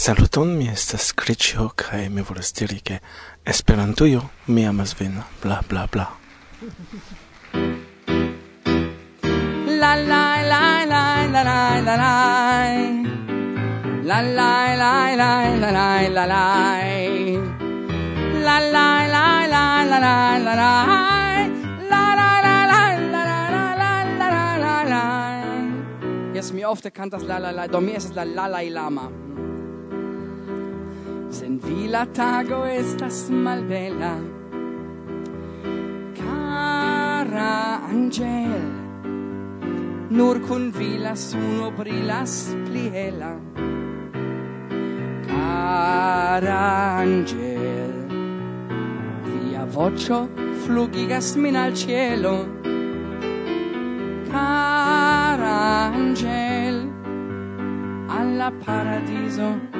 Saluton, mi estas Cricio, kaj mi volas diri ke Esperantujo, mi amas vin, bla bla bla. La la la la la la la la La la la la la la la la La la la la la la la la Yes, mir oft erkannt das La La La, do mir ist es La La La Lama en vi la tago estas malbela. Cara angel nur kun vi la suno brilas pli hela. Cara angel via vocio flugigas min al cielo. Cara angel alla paradiso.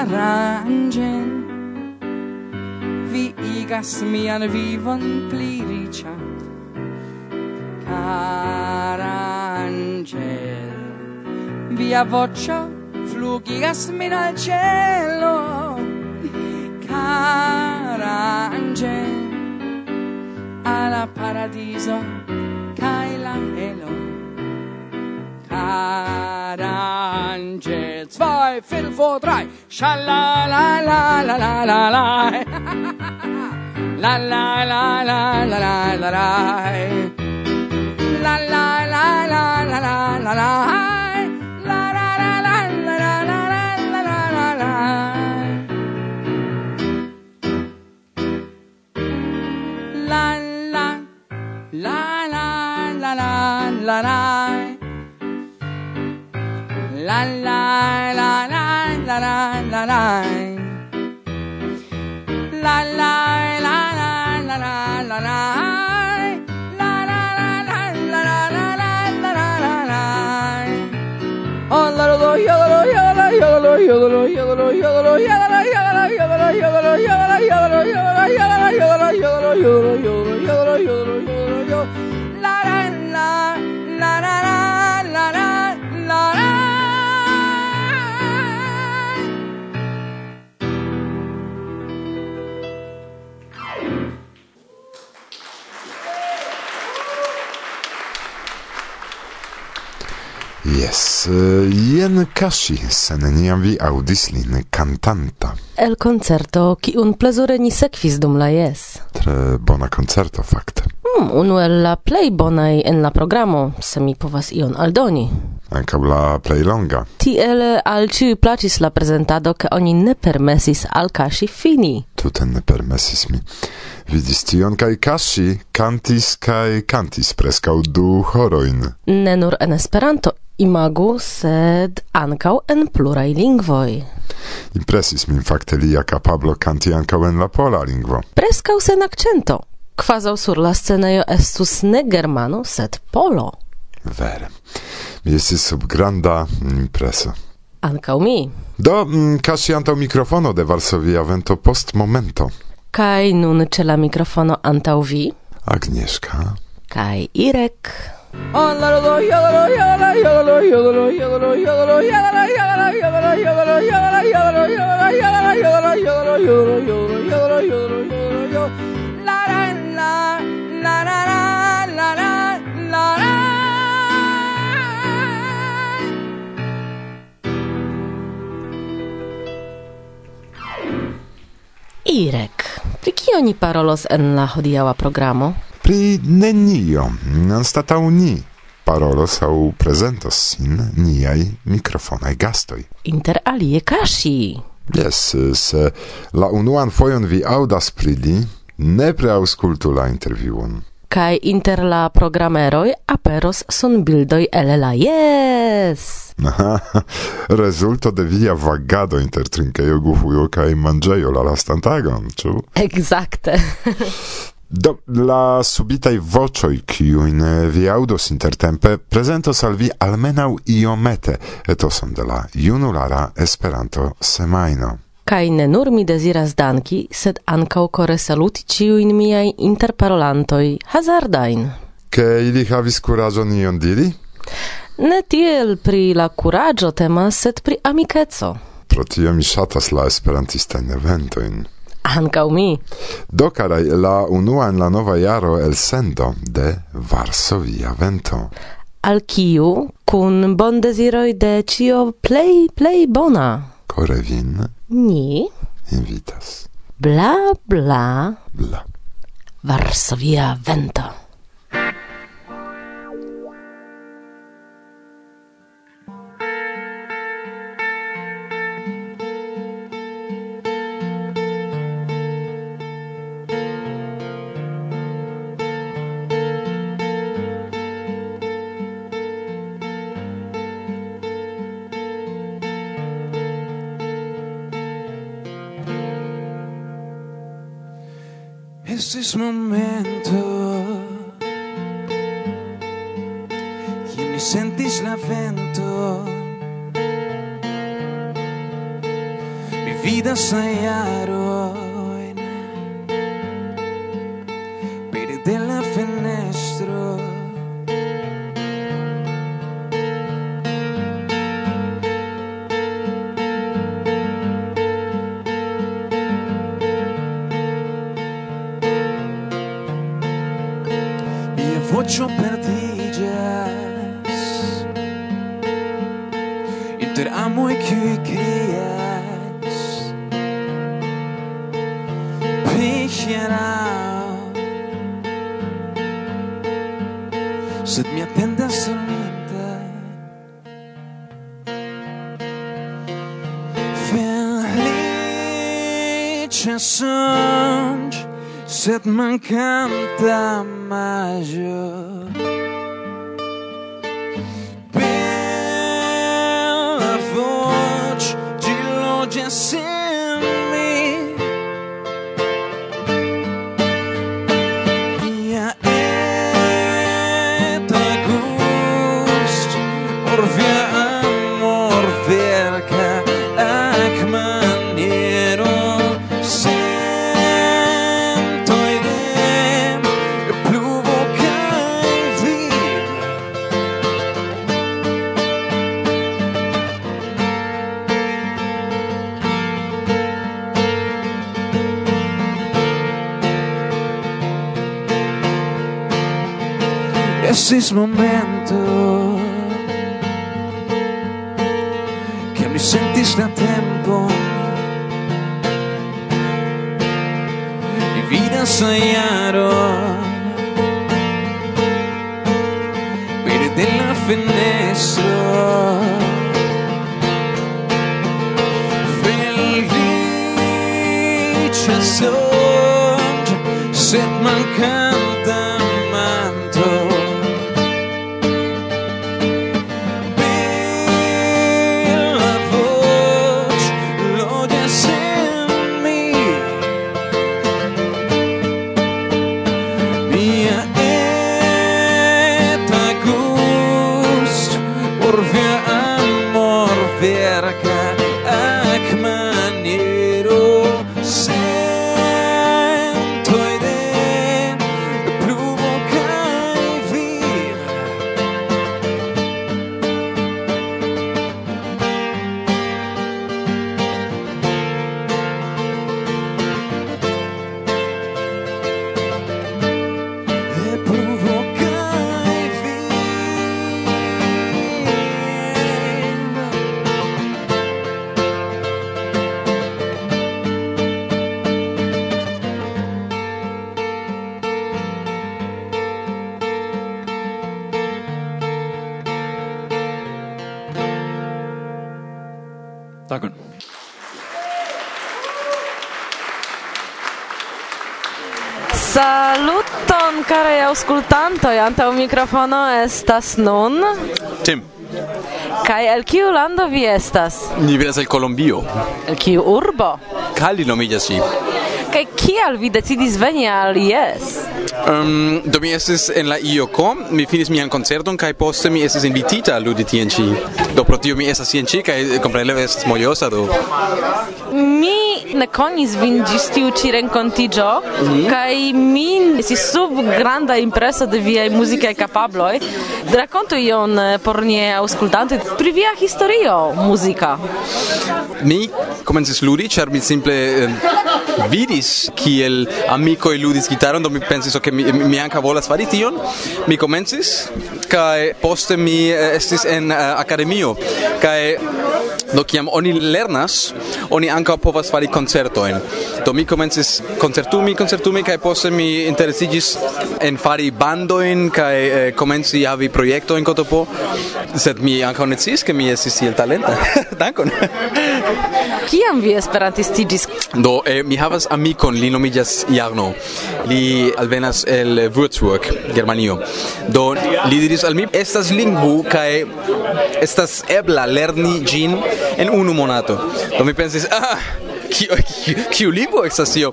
aranĝen vi igas mian vivon pli riĉa. Carangel via voĉo flugigas min al ĉelo Carangel alla paradiso kaj la helo. Carangel four, three. Sha la la la la la la la. La la la la la la la la. La la la la la la la la. La la la la la la la la la la. La la la la la la la la la Eh, jen kaŝi, sen neniam vi aŭdis lin kantanta. El koncerto, kiun plezure ni sekvis dum la jes. Tre bona concerto, fakte. Hmm, unu el la plej bonaj en la programo, se mi povas ion aldoni. Ankaŭ la plej longa. Tiel al ĉiuj plaĉis la prezentado, ke oni ne permesis al Kaŝi fini. Tute ne permesis mi. Vidis tion kaj Kaŝi kantis kaj kantis preskaŭ du horojn. Ne nur en Esperanto imagu, sed ankaŭ en pluraj lingvoj. Impresis min fakte lia kapablo kanti ankaŭ en la pola lingvo. Preskaŭ sen akcento. Quasau sur la sceneio estus ne germano, sed polo. Vere. Mi estis sub granda impreso. Ancau mi. Do, mm, kasi antau mikrofono de Varsovia vento post momento. Kai nun la mikrofono antau vi. Agnieszka. Kai Irek. Irek, pri kio ni parolos en la hodiaŭa programo? Pri nenio, anstataŭ ni parolos aŭ prezentos sin niaj mikrofonaj gastoj. Inter alie Kaŝi. Jes, se la unuan fojon vi aŭdas pri li, nepre aŭskultu la intervjuon kai inter la programeroi aperos sonbildoj el la jes. Rezulto de via vagado inter trinkejo gufujo kai manĝejo la lastantagon, ĉu? Exacte. Do, la subitai vocioi kiujn eh, vi audos intertempe, prezentos al vi almenaŭ iomete etoson de la junulara esperanto semaino. Kai ne nur mi desiras danki, sed ankaŭ kore saluti in miaj interparolantoj hazardain. Ke ili havis kuraĝon ion diri? Ne tiel pri la kuraĝo temas, sed pri amikeco. Pro tio mi ŝatas la esperantistajn eventojn. Ankaŭ mi. Do, karaj, la unua en la nova jaro elsendo de Varsovia Vento. Al kiu kun bondeziroj de ĉio plej plej bona. Koravin ni invitas. Bla bla bla. Varsovia vento. hecho perdillas y te amo y que crías Pijera Se mi atenda solamente. Se songe Sed mais major Tagon. Saluton, carei ante Antaŭ microfono estas nun Tim. Kai el kiu lando vi estas? Ni venas el Kolombio. El kiu urbo? Cali si. ĝi. Kaj kial vi decidis veni al IES? Um, ehm, do mi estis en la IOCO, mi finis mian koncerton kaj poste mi estis invitita ludi tien ĉi. Do pro tio mi estas tien ĉi kaj kompreneble estas mojosa do. Mi ne konis vin ĝis tiu ĉi renkontiĝo mhm. kaj min estis sub granda impreso de viaj muzikaj kapabloj. Rakontu ion eh, por nie aŭskultantoj pri via historio muzika. Mi komencis ludi ĉar mi simple eh, vidis kiel amikoj ludis gitaron, do mi pensis ke mi, mi ankaŭ volas fari tion. Mi komencis kaj poste mi eh, estis en uh, akademio kaj Do kiam oni lernas, oni ankaŭ povas fari koncertojn. Do mi komencis koncertumi, koncertumi kaj poste mi interesiĝis en fari bandojn kaj eh, komenci havi projektojn kotopo, sed mi ankaŭ ne sciis ke mi estis tiel talenta. Dankon kiam vi esperantistiĝis? Do, eh, mi havas amikon, li nomiĝas Jarno. Li alvenas el Würzburg, Germanio. Do, li diris al mi, estas lingvo kaj estas ebla lerni ĝin en unu monato. Do mi pensis, ah, kiu kiu lingvo estas tio?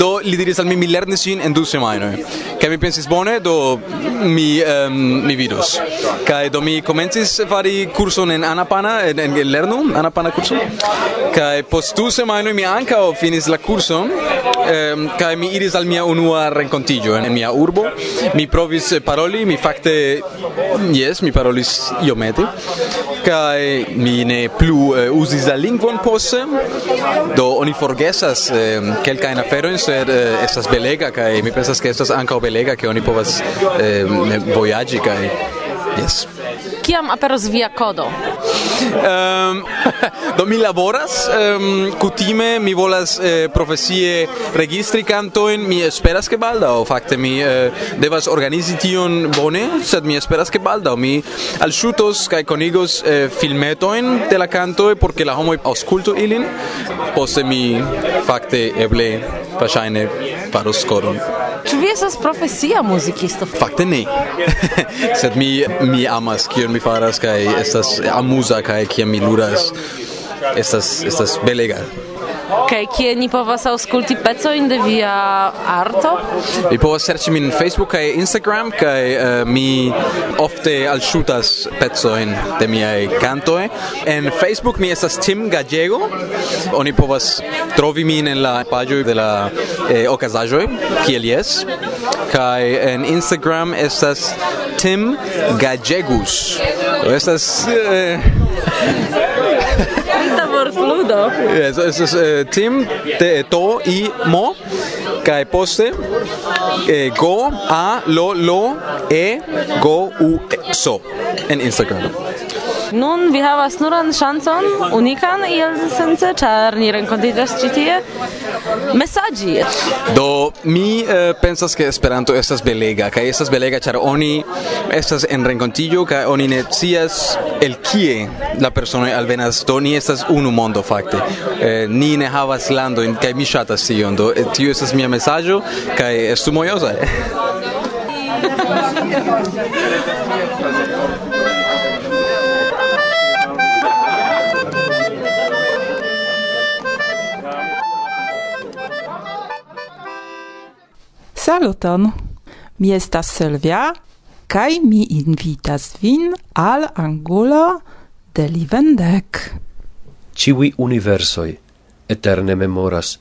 Do li diris al mi mi lernis ĝin en du semajnoj kaj mi pensis bone do mi um, mi vidos. Kaj do mi komencis fari kurson en Anapana en, en lernu Anapana kurso. Kaj post du semajnoj mi ankaŭ finis la kurson um, kaj mi iris al mia unua renkontiĝo en, en mia urbo. Mi provis paroli mi fakte yes mi parolis iomete. Kaj mi ne plu uh, uzis la lingvon poste. Do oni forgesas eh, kelkajn aferojn, sed eh, estas belega kaj mi pensas ke estas ankaŭ belega ke oni povas eh, vojaĝi kaj jes kiam aperos via kodo? Um, do mi laboras, um, kutime mi volas eh, profesie registri kantojn, mi esperas ke baldaŭ fakte mi eh, devas organizi tion bone, sed mi esperas ke baldaŭ mi alŝutos kaj konigos eh, filmetojn de la kantoj por ke la homoj aŭskultu ilin. Poste mi fakte eble verŝajne faros koron. Ĉu vi estas profesia muzikisto? Fakte ne. Sed mi mi amas kion mi faras kaj estas amuza kaj kiam mi ludas estas estas belega kaj kie ni povas aŭskulti pecojn de via arto? Vi povas serĉi min Facebook kaj Instagram kaj uh, mi ofte alŝutas pecojn de miaj kantoj. En Facebook mi estas Tim Gallego. Oni povas trovi min en la paĝoj de la eh, okazaĵoj kiel jes. Kaj en Instagram estas Tim Gallegos. Estas eh, vortludo. Yes, es es eh, Tim te to i mo kai poste eh, go a lo lo e go u e, so en Instagram. Nun vi havas nuran ŝancon, unikan iel sence, ĉar ni renkontiĝas ĉi tie mesaĝi. Do mi eh, pensas ke Esperanto estas belega kaj estas belega ĉar oni estas en renkontiĝo kaj oni ne scias el kie la personoj alvenas do ni estas unu mondo fakte. Eh, ni ne havas landojn kaj mi ŝatas tion do eh, tio estas mia mesaĝo kaj estu mojosa. Saluton! Mi estas Sylvia, kaj mi invitas vin al angulo de Livendek. Ciui universoi eterne memoras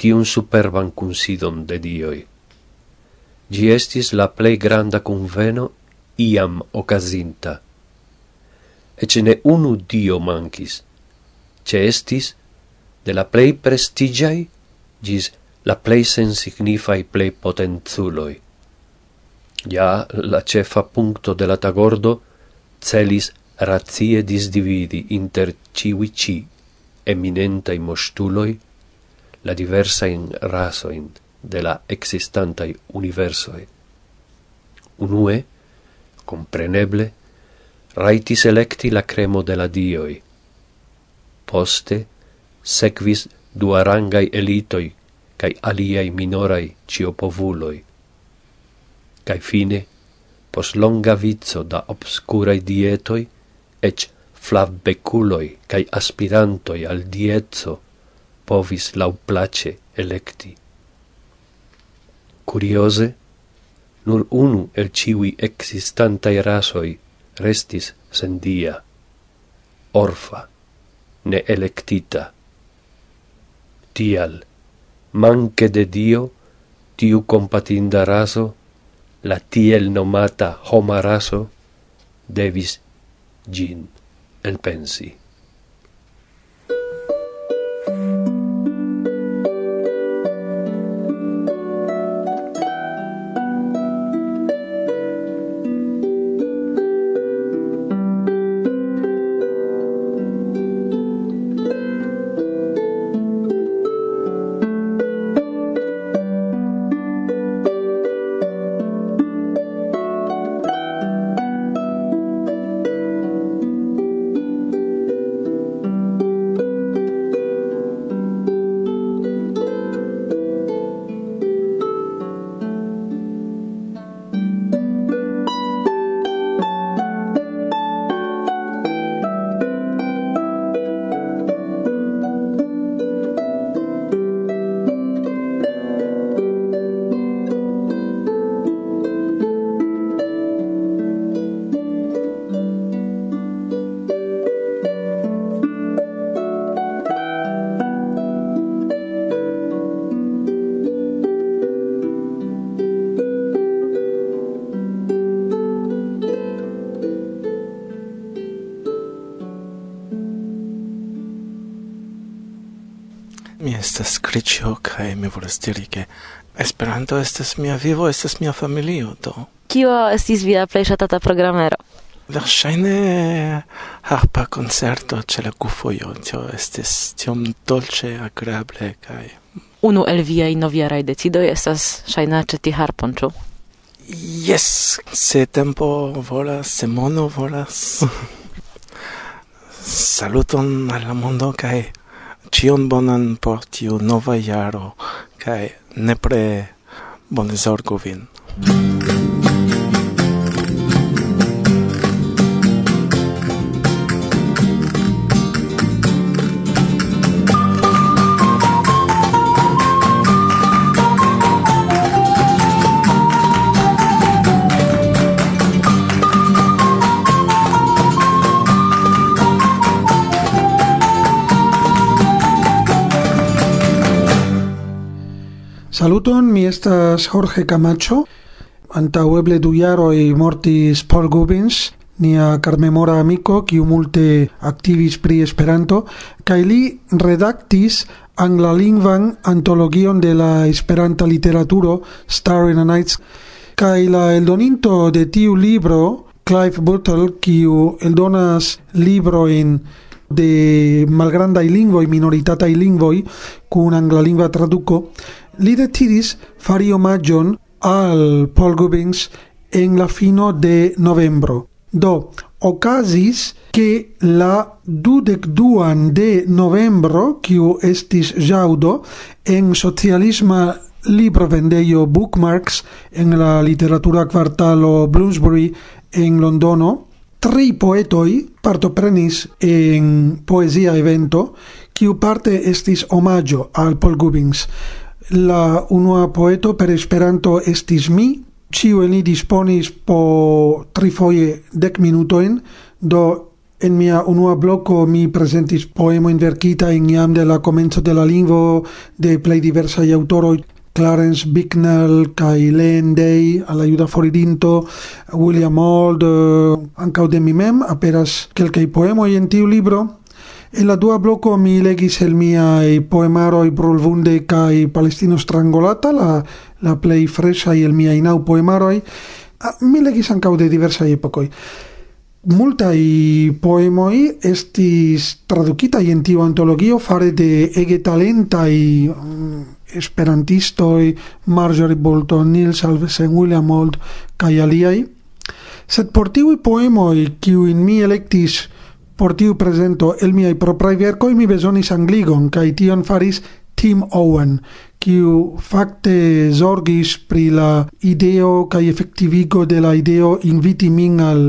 tiun superban kunsidon de dioi. Gi estis la plei granda conveno iam ocasinta. Ece ne unu dio mancis, ce estis de la plei prestigiai gis la plei sensignifai plei potenzuloi. Ja la cefa puncto de la tagordo celis razie disdividi inter ciui ci eminentai mostuloi la diversain rasoin de la existantai universoi. Unue, compreneble, raitis electi la cremo de la dioi. Poste, sequis duarangai elitoi cae aliai minorai ciopovuloi. Cae fine, pos longa vizo da obscurai dietoi, ec flavbeculoi cae aspirantoi al dietzo povis lau place electi. Curiose, nur unu el ciui existantai rasoi restis sendia, orfa, ne electita. Tial, manche de Dio, tiu compatinda raso, la tiel nomata homaraso, devis gin elpensi. estas Kriĉo kaj mi volas diri ke Esperanto estas mia vivo, estas mia familio, do. Kio estis via plej ŝatata programero? Verŝajne harpa koncerto ĉe la kufojo, tio estis tiom dolĉe, agrable kaj unu el viaj novjaraj decidoj estas ŝajna ti harpon, ĉu? Yes, se tempo volas, se mono volas. Saluton al la mondo kaj cion bonan por tiu nova jaro, kaj nepre bone zorgu vin. Saluton, mi estas Jorge Camacho. Antaŭeble du jaroi mortis Paul Gubins, nia carmemora amico, kiu multe activis pri Esperanto, kai li redactis anglalingvan antologion de la Esperanta literaturo Star in a Nights, kai la eldoninto de tiu libro, Clive Buttle, kiu eldonas libro in de malgrandai lingvoi, minoritatai lingvoi, kun anglalingva traduko, Li decidis fari omagion al Paul Gubbins en la fino de novembro. Do, ocasis che la dudec duan de novembro, quiu estis jaudo, en socialisma libro vendeio Bookmarks en la literatura quartalo Bloomsbury en Londono, tri poetoi partoprenis en poesia evento, quiu parte estis omaggio al Paul Gubbins la unua poeto per Esperanto estis mi, ciu ni disponis po trifoje dec minutoin, do en mia unua bloco mi presentis poemoin verkitajn jam de la komenco de la lingvo de plej diversa autoroi Clarence Bicknell kai Len Day al ayuda foridinto William Old eh, ankaŭ de mi mem aperas kelkaj poemo en tiu libro. En la dua bloco mi legis el eh, poemaro i Brulvunde kai Palestino Strangolata, la, la plej i el mia inau poemaro poemaroj. Mi legis ancau de diversa epocoi. Multa i poemoi estis tradukitaj en tiu antologio fare de ege mm, esperantisto i Marjorie Bolton, Nils Alvesen, William Old kaj aliaj. Sed portivi poemoi, kiu in mi electis... Por tiu presento el miaj proprai vercoi mi besonis angligon cae tion faris Tim Owen, kiu facte zorgis pri la ideo kaj efektivigo de la ideo inviti min al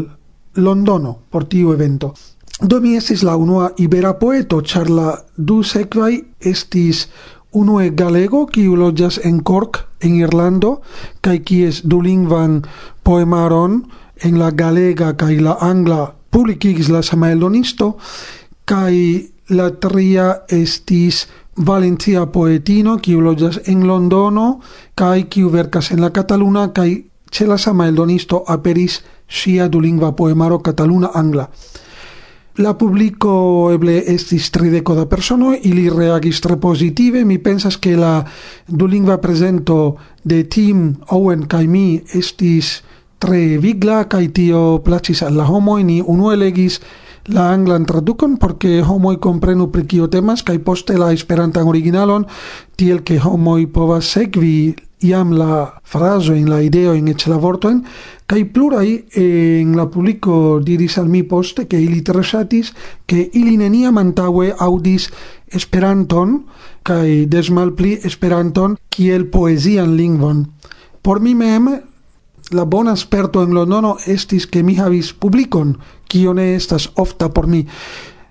Londono por tiu evento. Do mi estis la unua ibera poeto, char la du sequai estis unue galego, kiu loĝas en Cork, en Irlando, kaj kies dulingvan poemaron en la galega kaj la angla publikigis la sama eldonisto, kai la tria estis Valencia poetino, kiu loĝas en Londono, kai kiu verkas en la Cataluna, kai ĉe la sama eldonisto aperis ŝia dulingva poemaro Cataluna-Angla. La publico eble estis trideco da persono, ili reagis tre positive, mi pensas che la dulingva presento de Tim Owen kai mi estis tre vigla kaj tio placis al la homo ni unu elegis la anglan tradukon por ke homoj komprenu pri kio temas kai poste la esperantan originalon tiel ke homoj povas sekvi iam la frazo in la ideo in eĉ la vortojn kai plurai en la publiko diris al mi poste ke ili tresatis ke ili neniam mantaue audis Esperanton kai desmalpli Esperanton kiel poezian lingvon. Por mi mem la bona sperto en Londono estis che mi havis publicon, kio ne estas ofta por mi.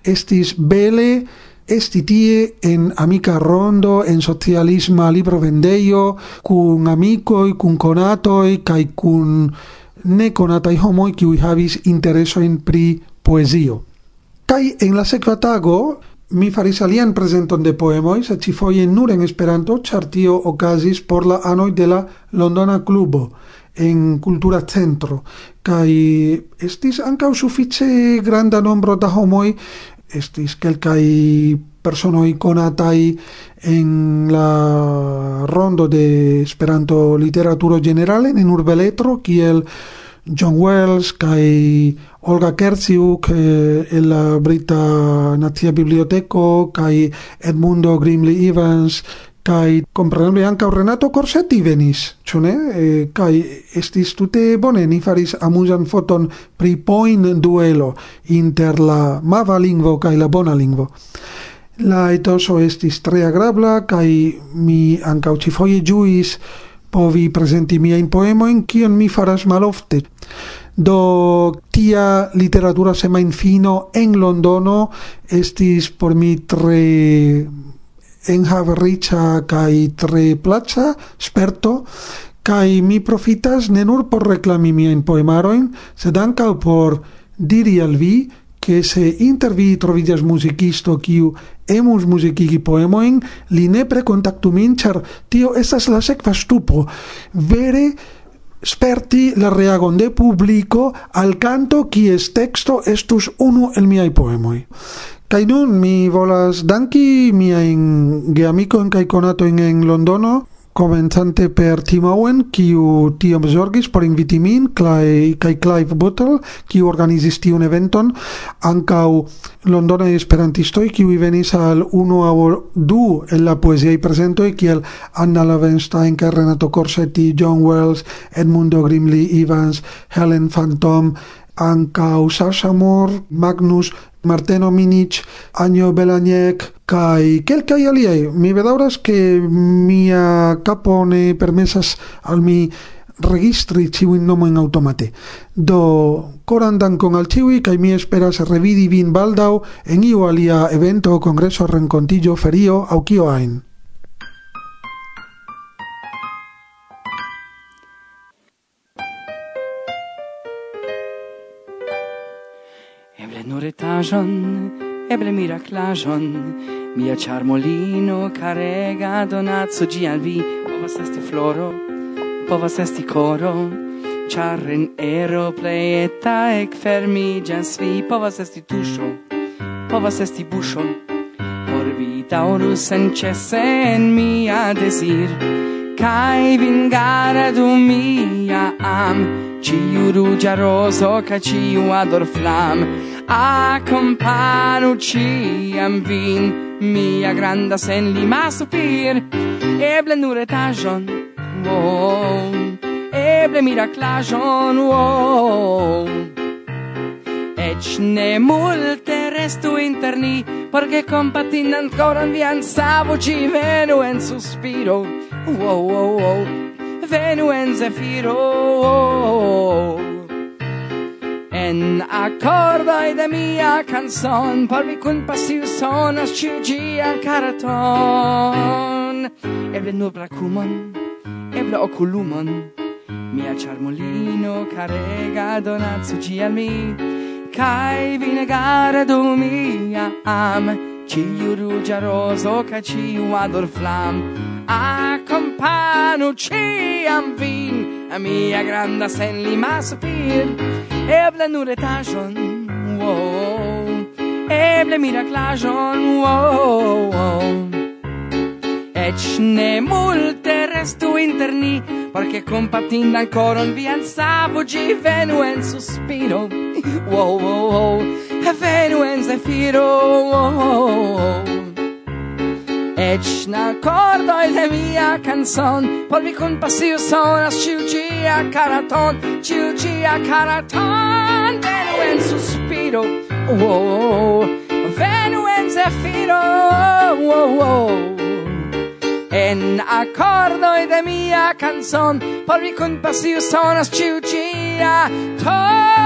Estis bele esti tie en amica rondo, en socialisma libro vendeio, cun amicoi, cun conatoi, cae cun ne conatai homoi qui havis intereso in pri poesio. Cai en la sequa tago mi faris alian presenton de poemoi, se ci foie nur en Esperanto, char tio ocasis por la anoi de la Londona Clubo. En Cultura Centro. Kai estis ancau suffice granda nombro da homoi estis quelcai personoi conatai en la rondo de Esperanto literaturo generale en urbeletro kiel John Wells kai Olga Kerziuk eh, en la Brita Nazia Biblioteco kai Edmundo Grimley Evans Kai compreneble anca Renato Corsetti venis, ĉu ne? Eh, kai estis tute bone ni faris amuzan foton pri point duelo inter la mava lingvo kai la bona lingvo. La etoso estis tre agrabla kai mi anca cifoje juis povi presenti mia in poemo in kion mi faras malofte. Do tia literatura semajnfino en Londono estis por mi tre enhavriĉa kaj tre placha sperto kai mi profitas ne nur por reklami miajn poemaroin sed ankaŭ por diri al vi che se intervi trovidias musicisto kiu emus musicigi poemoin, li nepre contactu min, char tio estas la sekva stupo. Vere, sperti la reagon de publico al canto qui es texto estus unu el miai poemoi. Kai nun mi volas danki miajn geamikojn kaj konatojn en Londono comenzante per Tim Owen, kiu tiom zorgis por inviti min, Clay, kai Clive Butler, kiu organizis tiun eventon, ankau londonaj esperantistoi, kiu venis al unu aŭ du en la i presento kiel Anna Lavenstein, Renato Corsetti, John Wells, Edmundo Grimley Evans, Helen Phantom, ancau Sasha Moore, Magnus Marteno Minic, Anio Belaniek, kai kelkai aliai. Mi vedauras que mia capo ne permesas al mi registri ciuin nomen automate. Do corandan dankon al ciui, kai mi esperas revidi vin baldau en iu alia evento, congreso, rencontillo, ferio, au kio ain. retaĵon, eble miraclajon, mia charmolino carega donazzo gi al vi. Povas esti floro, povas esti coro, ĉar en ero ec fermi ekfermiĝas vi. Povas esti tuscio, povas esti buscio, por vi taurus en cesse en mia desir, Kai vingara du mia am. Ciu rugia roso ca ciu ador flam. Accompanu ciam vin Mia granda sen lima sopir Eble nur etajon wow. Eble miraclajon wow. Ec ne multe restu inter ni Porque compatin ancora vian savo Ci venu en suspiro wow, wow, wow. Venu en zefiro wow. En accordoi de mia canzon Por vi cun passiu sonas ciu gia caraton. Eble nur bracumon eble oculumon Mia charmolino carega donatsu ci al mi Cai vi negare du mia am Ciu rugia roso ca ciu ador flam. Accompanu ciam vin A mia granda sen limas pir eble nur etajon wow. Eble miraklaĵon wow. Eĉ ne multe restu inter ni porque compatin ancora un vian savo gi venu en suspiro. Wow wow wow. Venu en zefiro wow, wow, wow. Ech n'accordo è de mia canzone Polvi con passio sono Ciugia caraton Ciugia caraton Venuen sospiro oh, oh, oh. Venuen zefiro oh, oh, oh. En accordo è la mia canzone Polvi con passio sono Ciugia caraton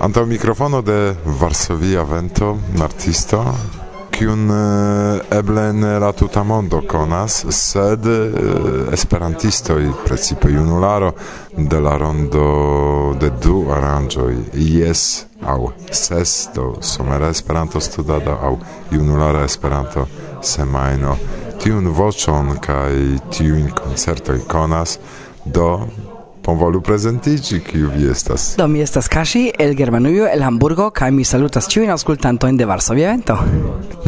Antaŭ mikrofono de Varsovia Vento, artisto, kiun eble eh, ne la tuta mondo konas, sed eh, esperantistoj, precipe junularo de la rondo de du aranĝoj, jes aŭ ses, do somera Esperanto studado aŭ junulara Esperanto semajno. Tiun voĉon kaj tiujn koncertoj konas, do Bonvolu prezentiĝi, kiu vi estas. Do mi estas Kashi, el Germanujo, el Hamburgo kaj mi salutas ĉiujn aŭskultantojn de Varsovia Vento.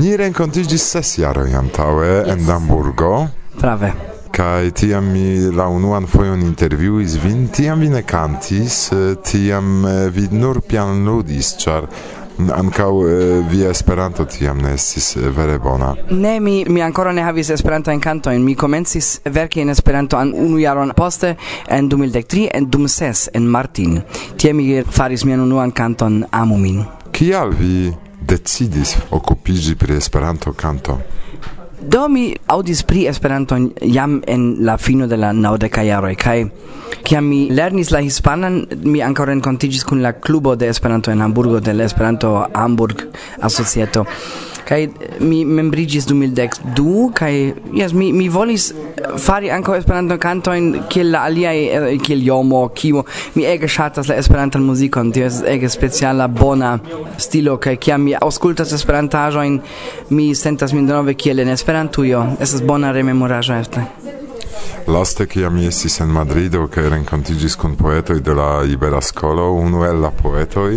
Ni renkontiĝis ses jaroj antaŭe yes. en Hamburgo. Prave kai tiam mi la unuan fojon intervjuis vin, tiam vi ne kantis, eh, tiam eh, vi nur pian ludis, ĉar ankaŭ eh, via Esperanto tiam ne estis eh, vere bona. Ne, mi mi ancora ne havis Esperanto en kanto, mi komencis verki en Esperanto an unu jaron poste en 2003 en 2006 en Martin. Tie mi faris mian unuan kanton Amu min. Kial vi decidis okupiĝi pri Esperanto kanto? Do mi audis pri Esperanto jam en la fino de la naŭdeka jaroj kaj kiam mi lernis la hispanan mi ankaŭ renkontiĝis kun la klubo de Esperanto en Hamburgo de la Esperanto Hamburg Asocieto kai mi membriĝis 2012 kai yes mi mi volis fari ankaŭ Esperanto kantojn kiel la alia eh, kiel Jomo Kimo. Mi ege ŝatas la esperanto muzikon tio estas ege speciala bona stilo kai kiam mi aŭskultas Esperantaĵojn mi sentas min denove kiel en Esperantujo. Estas bona rememoraĵo este Laste che mi estis en Madrido kaj renkontiĝis kun poetoj de la Ibera Skolo unu el la poetoj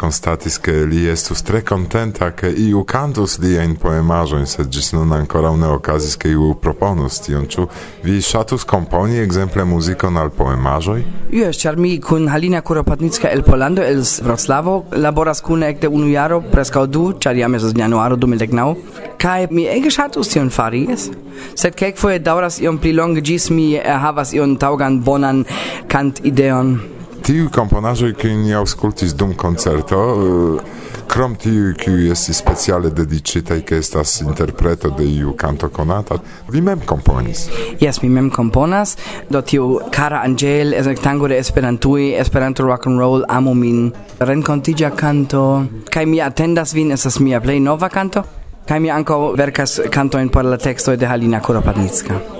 constatis che li estus tre contenta che iu cantus li poemajo in sed gis nun ancora ne ocasis che iu proponus tion, ciu vi shatus componi exemple musicon al poemajoi? Yes, char mi kun Halina Kuropatnicka el Polando, el Wroclavo, laboras kun ekde unu jaro, preskaŭ du, char jam esas januaro 2019, kai mi ege shatus tion fari, yes. Sed kelkfoje daŭras dauras iom pli longe gis mi havas ion taugan bonan kant ideon tiu komponaĵoj kiuj ni aŭskultis dum koncerto krom eh, tiu kiu estis speciale dediĉitaj ke estas interpreto de iu kanto konata vi mem komponis jes mi mem komponas do tiu kara angel es tango de esperantui esperanto rock and roll amo min. Renkontiĝa kanto. Kaj mi atendas vin estas mia plej nova kanto. Kaj mi ankaŭ verkas kantojn por la tekstoj de Halina Koropadnicka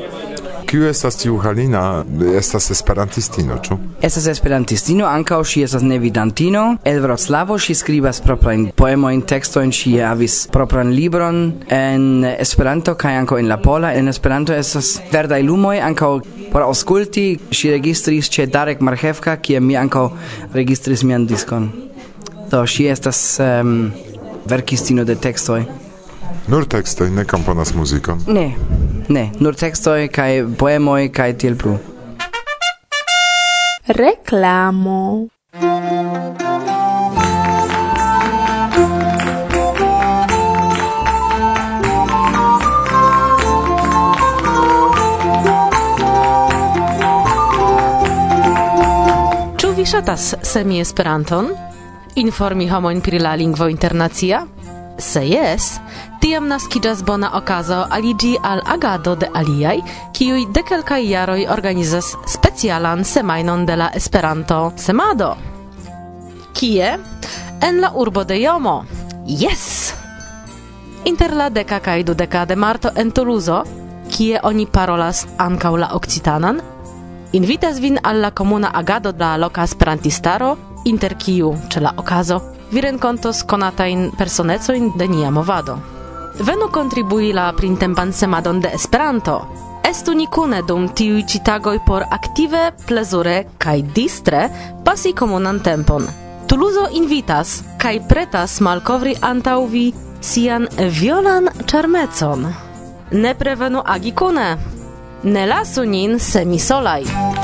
Kiu estas tiu Halina? Estas esperantistino, ĉu? Estas esperantistino, ankaŭ ŝi estas nevidantino. El Vroclavo ŝi skribas proprajn poemojn, tekstojn, ŝi havis propran libron en Esperanto kaj ankaŭ en la pola. En Esperanto estas verdaj lumoj ankaŭ por aŭskulti. Ŝi registris ĉe Darek Marhevka, kie mi ankaŭ registris mian diskon. Do ŝi estas um, verkistino de tekstoj. Nur tekstoj, ne komponas muzikon? Ne. Ne, nur textoi kai poemoi kai tiel plu. Reklamo. Ĉu vi ŝatas semi Esperanton? Informi homojn pri la lingvo internacia? Se jes, Tiam naskiĝas bona okazo aliĝi al agado de aliaj, kiuj de kelkaj jaroj organizas specialan semajnon de la Esperanto-semado. Kie? En la urbo de Jomo. Yes! Inter la deka kaj dudeka de marto en Toulouse, kie oni parolas ankaŭ la occitanan, invitas vin al la komuna agado de la loka esperantistaro, inter kiu ĉe la okazo vi renkontos konatajn personecojn de nia movado venu contribui la printempan semadon de Esperanto. Estu ni kune dum tiuj ĉi tagoj por aktive, plezure kaj distre pasi komunan tempon. Tuluzo invitas kaj pretas malkovri antaŭ vi sian violan ĉarmecon. Ne prevenu agi kune. Ne lasu nin semisolaj.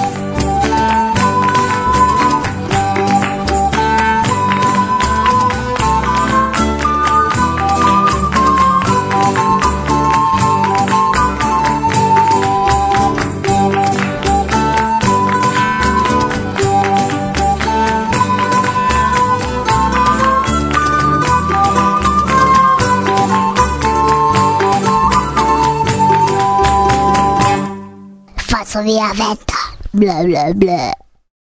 Sofia Vetta. Bla bla bla.